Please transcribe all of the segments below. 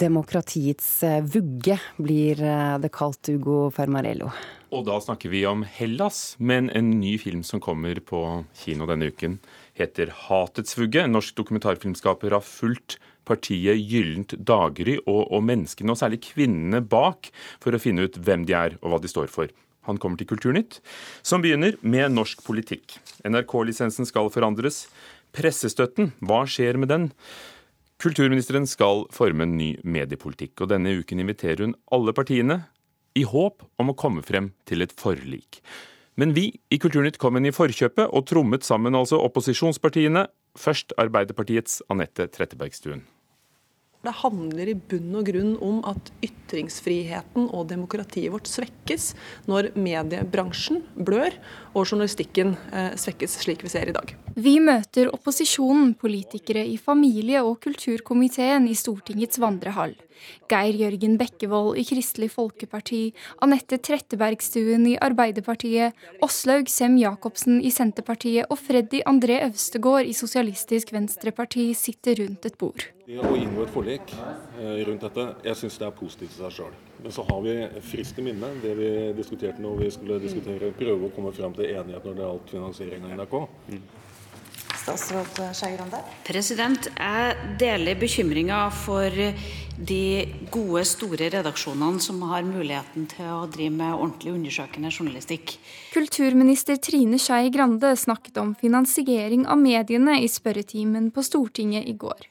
Demokratiets eh, vugge blir eh, det kalt Ugo Fermarello. Og da snakker vi om Hellas, men en ny film som kommer på kino denne uken, heter 'Hatets vugge'. En norsk dokumentarfilmskaper har fulgt partiet Gyllent daggry og, og menneskene, og særlig kvinnene bak, for å finne ut hvem de er og hva de står for. Han kommer til Kulturnytt, som begynner med norsk politikk. NRK-lisensen skal forandres. Pressestøtten, hva skjer med den? Kulturministeren skal forme en ny mediepolitikk, og denne uken inviterer hun alle partiene i håp om å komme frem til et forlik. Men vi i Kulturnytt kom inn i forkjøpet og trommet sammen altså opposisjonspartiene, først Arbeiderpartiets Anette Trettebergstuen. Det handler i bunn og grunn om at ytringsfriheten og demokratiet vårt svekkes når mediebransjen blør og journalistikken eh, svekkes slik vi ser i dag. Vi møter opposisjonen, politikere i familie- og kulturkomiteen i Stortingets vandrehall. Geir Jørgen Bekkevold i Kristelig Folkeparti, Anette Trettebergstuen i Arbeiderpartiet, Åslaug Sem-Jacobsen i Senterpartiet og Freddy André Øvstegård i Sosialistisk Venstreparti sitter rundt et bord. Det å inngå et forlik eh, rundt dette, jeg syns det er positivt i seg sjøl. Men så har vi friskt i minne det vi diskuterte når vi skulle diskutere, prøve å komme frem til enighet når det gjaldt finansiering av NRK. Statsråd Skei Grande? President, jeg deler bekymringa for de gode, store redaksjonene som har muligheten til å drive med ordentlig undersøkende journalistikk. Kulturminister Trine Skei Grande snakket om finansiering av mediene i spørretimen på Stortinget i går.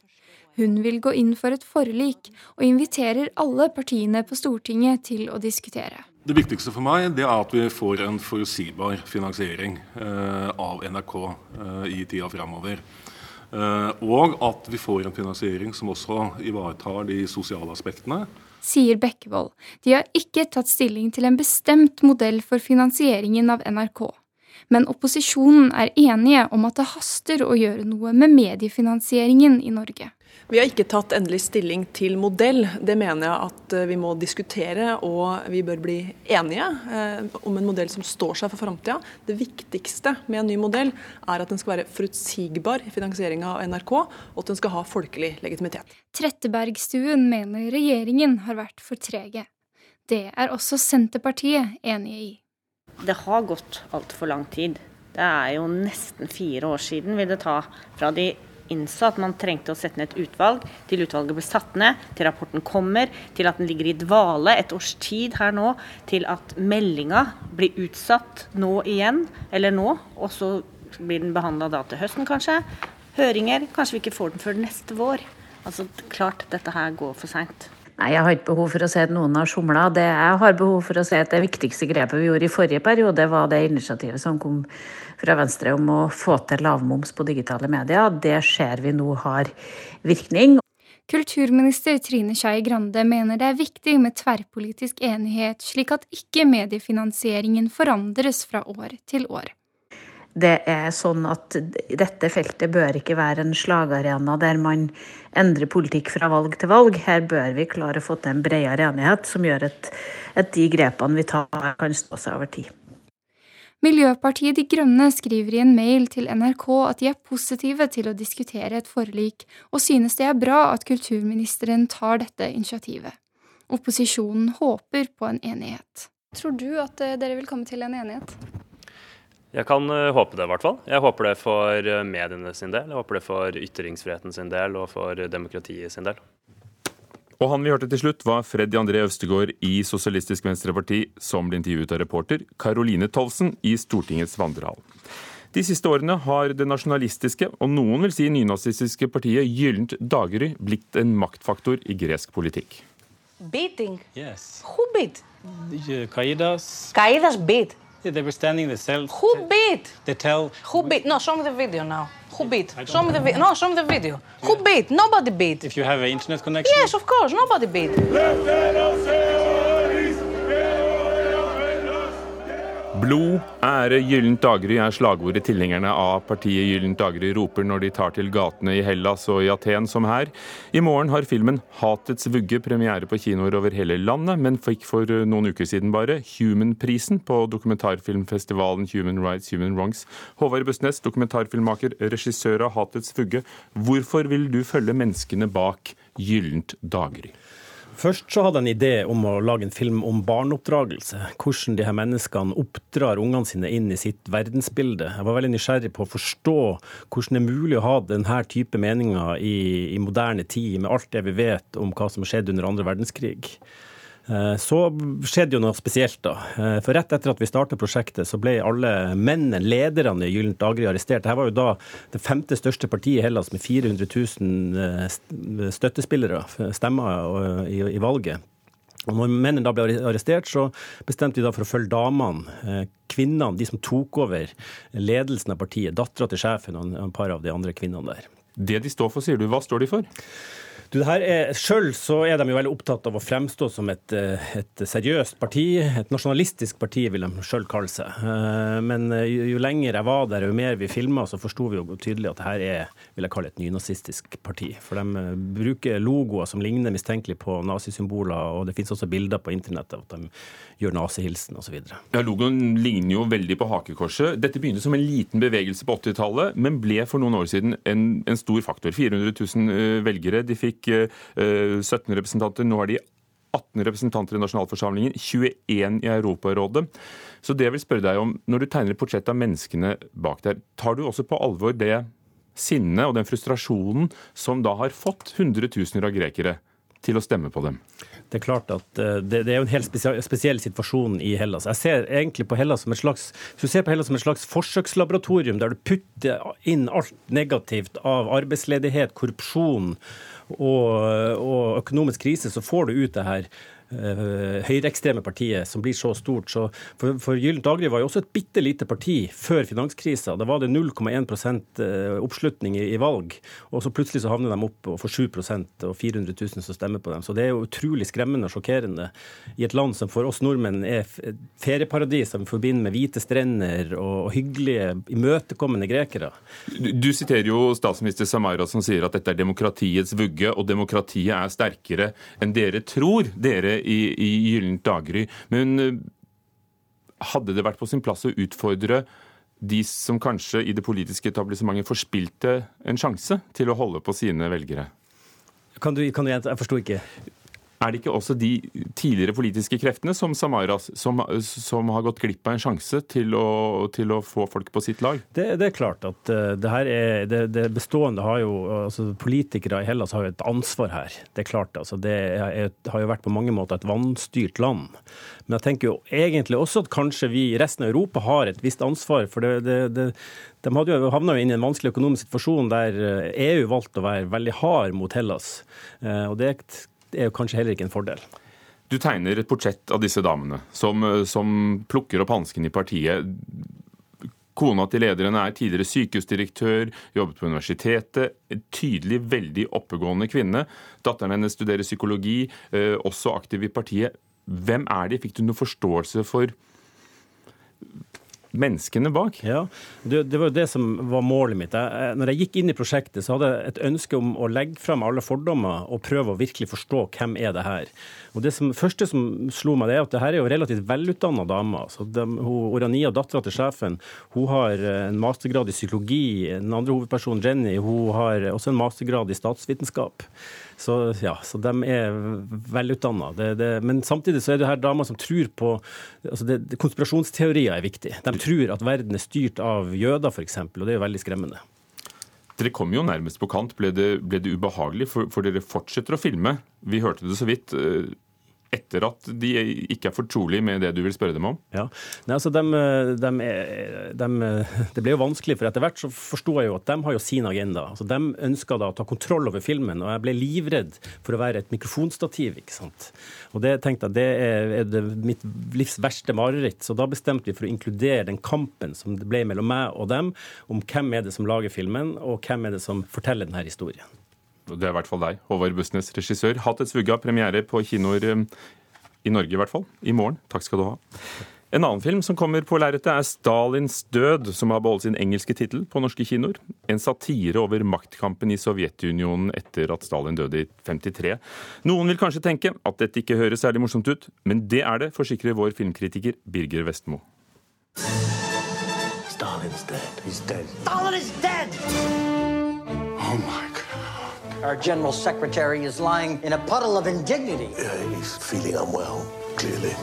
Hun vil gå inn for et forlik, og inviterer alle partiene på Stortinget til å diskutere. Det viktigste for meg det er at vi får en forutsigbar finansiering eh, av NRK eh, i tida fremover. Eh, og at vi får en finansiering som også ivaretar de sosiale aspektene. Sier Bekkevold. De har ikke tatt stilling til en bestemt modell for finansieringen av NRK. Men opposisjonen er enige om at det haster å gjøre noe med mediefinansieringen i Norge. Vi har ikke tatt endelig stilling til modell. Det mener jeg at eh, vi må diskutere, og vi bør bli enige eh, om en modell som står seg for framtida. Det viktigste med en ny modell er at den skal være forutsigbar i finansieringa av NRK, og at den skal ha folkelig legitimitet. Trettebergstuen mener regjeringen har vært for trege. Det er også Senterpartiet enige i. Det har gått altfor lang tid. Det er jo nesten fire år siden vil det ta fra de innså at man trengte å sette ned et utvalg, til utvalget ble satt ned, til rapporten kommer, til at den ligger i dvale et års tid her nå, til at meldinga blir utsatt nå igjen, eller nå, og så blir den behandla da til høsten kanskje. Høringer, kanskje vi ikke får den før neste vår. Altså klart dette her går for seint. Nei, Jeg har ikke behov for å si at noen har somla. Det jeg har behov for å si at det viktigste grepet vi gjorde i forrige periode, var det initiativet som kom fra Venstre om å få til lavmoms på digitale medier. Det ser vi nå har virkning. Kulturminister Trine Skei Grande mener det er viktig med tverrpolitisk enighet, slik at ikke mediefinansieringen forandres fra år til år det er sånn at dette feltet bør ikke være en slagarena der man endrer politikk fra valg til valg. Her bør vi klare å få til en bredere enighet som gjør at, at de grepene vi tar, kan stå seg over tid. Miljøpartiet De Grønne skriver i en mail til NRK at de er positive til å diskutere et forlik, og synes det er bra at kulturministeren tar dette initiativet. Opposisjonen håper på en enighet. Tror du at eh, dere vil komme til en enighet? Jeg kan uh, håpe det, i hvert fall. Jeg håper det for uh, mediene sin del, jeg håper det for ytringsfriheten sin del og for demokratiet sin del. Og han vi hørte til slutt, var Freddy André Øvstegård i Sosialistisk Venstreparti, som ble intervjuet av reporter Caroline Tolvsen i Stortingets vandrehall. De siste årene har det nasjonalistiske, og noen vil si nynazistiske partiet Gyllent daggry blitt en maktfaktor i gresk politikk. Beating? Yes. Who beat? Kaidas. Kaidas beat. Yeah, they were standing themselves. Who beat? They tell. Who beat? No, show me the video now. Who beat? Show me the video. No, show me the video. Who beat? Nobody beat. If you have an internet connection. Yes, of course. Nobody beat. Blod, ære, gyllent daggry er slagordet tilhengerne av partiet Gyllent daggry roper når de tar til gatene i Hellas og i Aten, som her. I morgen har filmen 'Hatets vugge' premiere på kinoer over hele landet, men fikk for noen uker siden bare Human-prisen på dokumentarfilmfestivalen Human Rights Human Wrongs. Håvard Bøsnes, dokumentarfilmmaker, regissør av 'Hatets vugge'. Hvorfor vil du følge menneskene bak Gyllent daggry? Først så hadde jeg en idé om å lage en film om barneoppdragelse. Hvordan de her menneskene oppdrar ungene sine inn i sitt verdensbilde. Jeg var veldig nysgjerrig på å forstå hvordan det er mulig å ha denne type meninger i, i moderne tid, med alt det vi vet om hva som skjedde under andre verdenskrig. Eh, så skjedde jo noe spesielt, da. Eh, for rett etter at vi startet prosjektet, så ble alle mennene, lederne i Gyllent daggry, arrestert. Dette var jo da det femte største partiet i Hellas med 400 000 eh, støttespillere, stemmer, i, valget. Og når mennene da ble arrestert, så bestemte vi da for å følge damene, kvinnene, de som tok over ledelsen av partiet, dattera til sjefen og et par av de andre kvinnene der. Det de står for, sier du. Hva står de for? Du, er, Selv så er de jo veldig opptatt av å fremstå som et, eh, et seriøst parti. Et nasjonalistisk parti, vil de sjøl kalle seg. Eh, men eh, jo, jo, lenger jeg var der, jo mer vi filma, så forsto vi jo tydelig at dette er vil jeg kalle et nynazistisk parti. For de bruker logoer som ligner mistenkelig på nazisymboler, og det finnes også bilder på internettet av at de gjør nazihilsen osv. Ja, logoen ligner jo veldig på hakekorset. Dette begynte som en liten bevegelse på 80-tallet, men ble for noen år siden en, en stor faktor. 400 000 velgere. De fikk fikk 17 representanter. Nå er de 18 representanter i nasjonalforsamlingen, 21 i Europarådet. Så det jeg vil spørre deg om, Når du tegner et portrett av menneskene bak der, tar du også på alvor det sinnet og den frustrasjonen som da har fått hundretusener av grekere til å stemme på dem? Det er klart at eh, det, det er jo en helt spesiell, spesiell, situasjon i Hellas. Jeg ser egentlig på Hellas som et slags, Hvis du ser på Hellas som et slags forsøkslaboratorium der du putter inn alt negativt av arbeidsledighet, korrupsjon og, og økonomisk krise, så får du ut det her høyreekstreme partiet som blir så stort. Så for, for Gyllent Agri var jo også et bitte lite parti før finanskrisa. Da var det 0,1 eh, oppslutning i, i, valg, og så plutselig så havner de opp og får 7 og 400 000 som stemmer på dem. Så det er jo utrolig skremmende og sjokkerende i et land som for oss nordmenn er ferieparadis som forbinder med hvite strender og, og hyggelige, imøtekommende grekere. Du, du siterer jo statsminister Samaira som sier at dette er demokratiets vugge, og demokratiet er sterkere enn dere tror. Dere i, i Gyllent daggry. Men eh, hadde det vært på sin plass å utfordre de som kanskje i det politiske etablissementet forspilte en sjanse til å holde på sine velgere? Kan du, kan du Jeg forsto ikke. Er det ikke også de tidligere politiske kreftene som Samaras som, som har gått glipp av en sjanse til å, til å få folk på sitt lag? Det, det er klart at uh, det her er det, det, bestående har jo altså Politikere i Hellas har jo et ansvar her. Det er klart. altså Det er, har jo vært på mange måter et vanstyrt land. Men jeg tenker jo egentlig også at kanskje vi i resten av Europa har et visst ansvar. for det, det de hadde jo havna inn i en vanskelig økonomisk situasjon der EU eh, e valgte å være veldig hard mot Hellas. Eh, og Det det er jo kanskje heller ikke en fordel. Du tegner et portrett av disse damene som, som plukker opp hansken i partiet. Kona til lederen er tidligere sykehusdirektør, jobbet på universitetet. En tydelig veldig oppegående kvinne. Datteren hennes studerer psykologi, eh, også aktiv i partiet. Hvem er de? Fikk du noen forståelse for menneskene bak. Ja, det, var jo det som var målet mitt. Jeg, når jeg gikk inn i prosjektet, så hadde jeg et ønske om å legge frem alle fordommer og prøve å virkelig forstå hvem er det her. Og Det som, første som slo meg, det er at det her er jo relativt velutdanna. Altså de, Orania, dattera til sjefen, hun har en mastergrad i psykologi. Den andre hovedpersonen, Jenny, hun har også en mastergrad i statsvitenskap. Så ja, så de er velutdanna. Men samtidig så er det her damer som tror på altså det, Konspirasjonsteorier er viktig. De tror at verden er styrt av jøder, f.eks., og det er jo veldig skremmende. Dere kom jo nærmest på kant. Ble det, ble det ubehagelig? For, for, dere fortsetter å filme. Vi hørte det så vidt. Eh, etter at de ikke er fortrolige med det du vil spørre dem om? Ja, Nei, altså de, de, de, Det ble jo vanskelig, for etter hvert så forsto jeg jo at de har jo sin agenda. Altså De ønska da å ta kontroll over filmen, og jeg ble livredd for å være et mikrofonstativ. ikke sant? Og det tenkte jeg det er, er det mitt livs verste mareritt. Så da bestemte vi for å inkludere den kampen som det ble mellom meg og dem, om hvem er det som lager filmen, og hvem er det som forteller denne historien. Det er i hvert fall deg, Håvard Bussnes, regissør. Hatt et svugga, premiere på kinoer eh, i Norge i hvert fall, i morgen. Takk skal du ha. En annen film som kommer på lerretet, er 'Stalins død', som har beholdt sin engelske tittel på norske kinoer. En satire over maktkampen i Sovjetunionen etter at Stalin døde i 53. Noen vil kanskje tenke at dette ikke høres særlig morsomt ut, men det er det, forsikrer vår filmkritiker Birger Vestmo. Stalin's dead. He's dead. Stalin is dead! Oh my God. Our general secretary is lying in a puddle of indignity. Yeah, he's feeling unwell, clearly.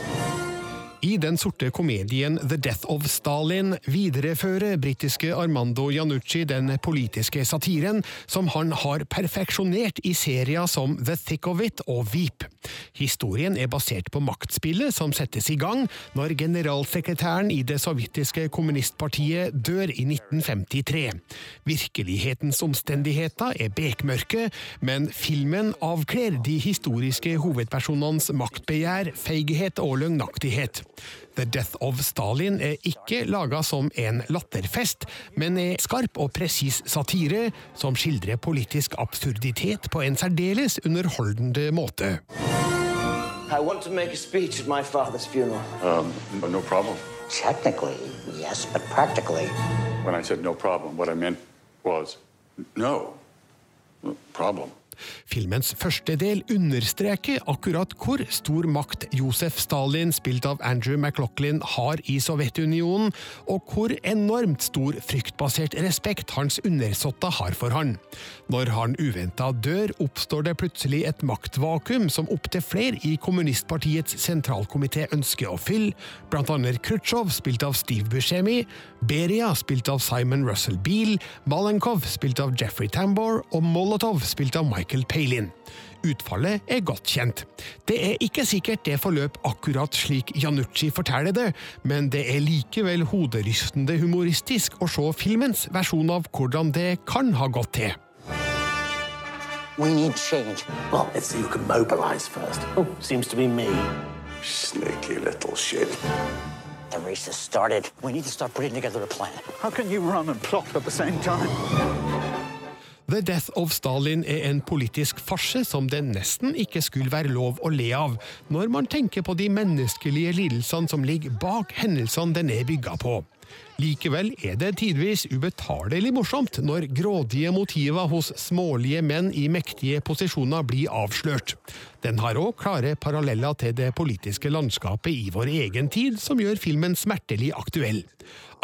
I den sorte komedien The Death of Stalin viderefører britiske Armando Janucci den politiske satiren som han har perfeksjonert i serier som The Thick of It og Veep. Historien er basert på maktspillet som settes i gang når generalsekretæren i det sovjetiske kommunistpartiet dør i 1953. Virkelighetens omstendigheter er bekmørke, men filmen avkler de historiske hovedpersonenes maktbegjær, feighet og løgnaktighet. The Death of Stalin er ikke laga som en latterfest, men er skarp og presis satire som skildrer politisk absurditet på en særdeles underholdende måte. I want to make a speech at my father's funeral. Um, no problem. Technically, yes, but practically. When I said no problem, what I meant was no problem. Filmens første del understreker akkurat hvor stor makt Josef Stalin, spilt av Andrew McLaughlin, har i Sovjetunionen, og hvor enormt stor fryktbasert respekt hans undersåtte har for han. Når han uventa dør, oppstår det plutselig et maktvakuum som opptil flere i kommunistpartiets sentralkomité ønsker å fylle, blant annet Khrusjtsjov, spilt av Steve Buscemi, Beria, spilt av Simon Russell Beale, Malenkov, spilt av Jeffrey Tambor, og Molotov, spilt av Michael Palin. Utfallet er godt kjent. Det er ikke sikkert det forløp akkurat slik Janucci forteller det, men det er likevel hoderystende humoristisk å se filmens versjon av hvordan det kan ha gått til. We need change. Well, let's see who can mobilize first. Oh, seems to be me. Sneaky little shit. The race has started. We need to start putting together a plan. How can you run and plot at the same time? The Death of Stalin er en politisk farse som det nesten ikke skulle være lov å le av, når man tenker på de menneskelige lidelsene som ligger bak hendelsene den er bygga på. Likevel er det tidvis ubetalelig morsomt når grådige motiver hos smålige menn i mektige posisjoner blir avslørt. Den har òg klare paralleller til det politiske landskapet i vår egen tid, som gjør filmen smertelig aktuell.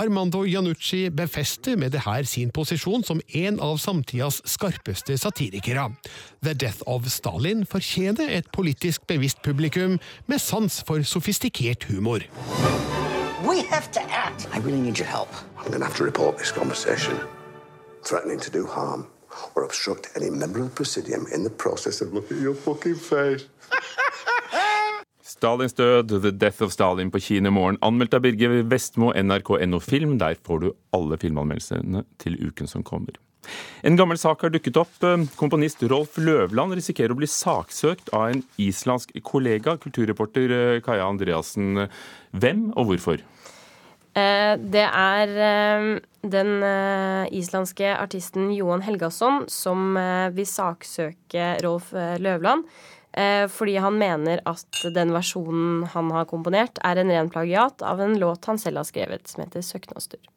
Armando Janucci befester med det her sin posisjon som en av samtidas skarpeste satirikere. The Death of Stalin fortjener et politisk bevisst publikum med sans for sofistikert humor. We have to act. I really need your help. I'm going to have to report this conversation. Threatening to do harm or obstruct any member of the Presidium in the process of looking at your fucking face. Stalins død, The Death of Stalin på kino i morgen. Anmeldt av Birger Vestmo, NRK.no Film. Der får du alle filmanmeldelsene til uken som kommer. En gammel sak har dukket opp. Komponist Rolf Løvland risikerer å bli saksøkt av en islandsk kollega, kulturreporter eh, Kaja Andreassen. Hvem og hvorfor? Eh, det er eh, den islandske artisten Johan Helgason som vil saksøke Rolf Løvland. Fordi han mener at den versjonen han har komponert, er en ren plagiat av en låt han selv har skrevet, som heter 'Søknadstur'.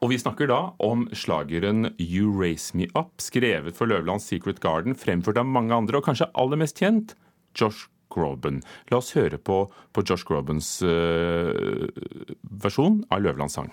Og vi snakker da om slageren You Raise Me Up, skrevet for Løvlands Secret Garden, fremført av mange andre, og kanskje aller mest kjent Josh Groban. La oss høre på, på Josh Grobans uh, versjon av Løvlands sang.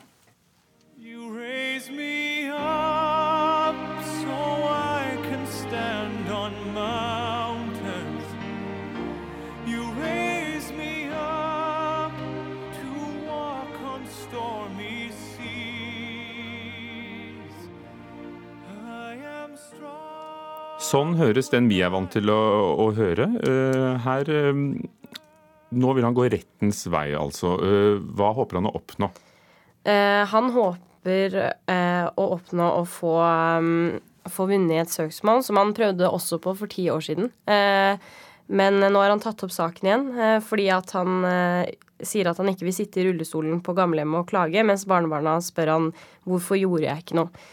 Sånn høres den vi er vant til å, å høre. Uh, her uh, Nå vil han gå rettens vei, altså. Uh, hva håper han å oppnå? Eh, han håper eh, å oppnå å få, få vunnet et søksmål, som han prøvde også på for ti år siden. Eh, men nå har han tatt opp saken igjen eh, fordi at han eh, sier at han ikke vil sitte i rullestolen på gamlehjemmet og klage, mens barnebarna spør han hvorfor gjorde jeg ikke noe.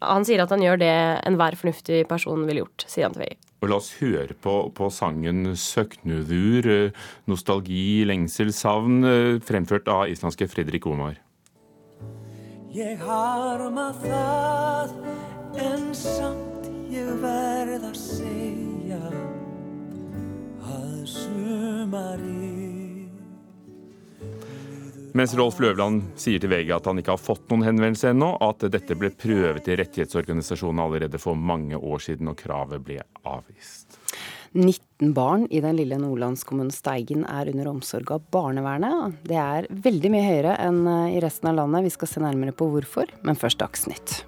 Han sier at han gjør det enhver fornuftig person ville gjort, sier han til VG. Og la oss høre på, på sangen 'Søknudur', nostalgi, lengsel, savn, fremført av islandske Fredrik Omar. Ég harma það en samt jeg verð að segja Mens Rolf Løvland sier til VG at han ikke har fått noen henvendelse ennå, at dette ble prøvet i rettighetsorganisasjonen allerede for mange år siden, og kravet ble avvist. 19 barn i den lille nordlandskommunen Steigen er under omsorg av barnevernet. Det er veldig mye høyere enn i resten av landet. Vi skal se nærmere på hvorfor, men først Dagsnytt.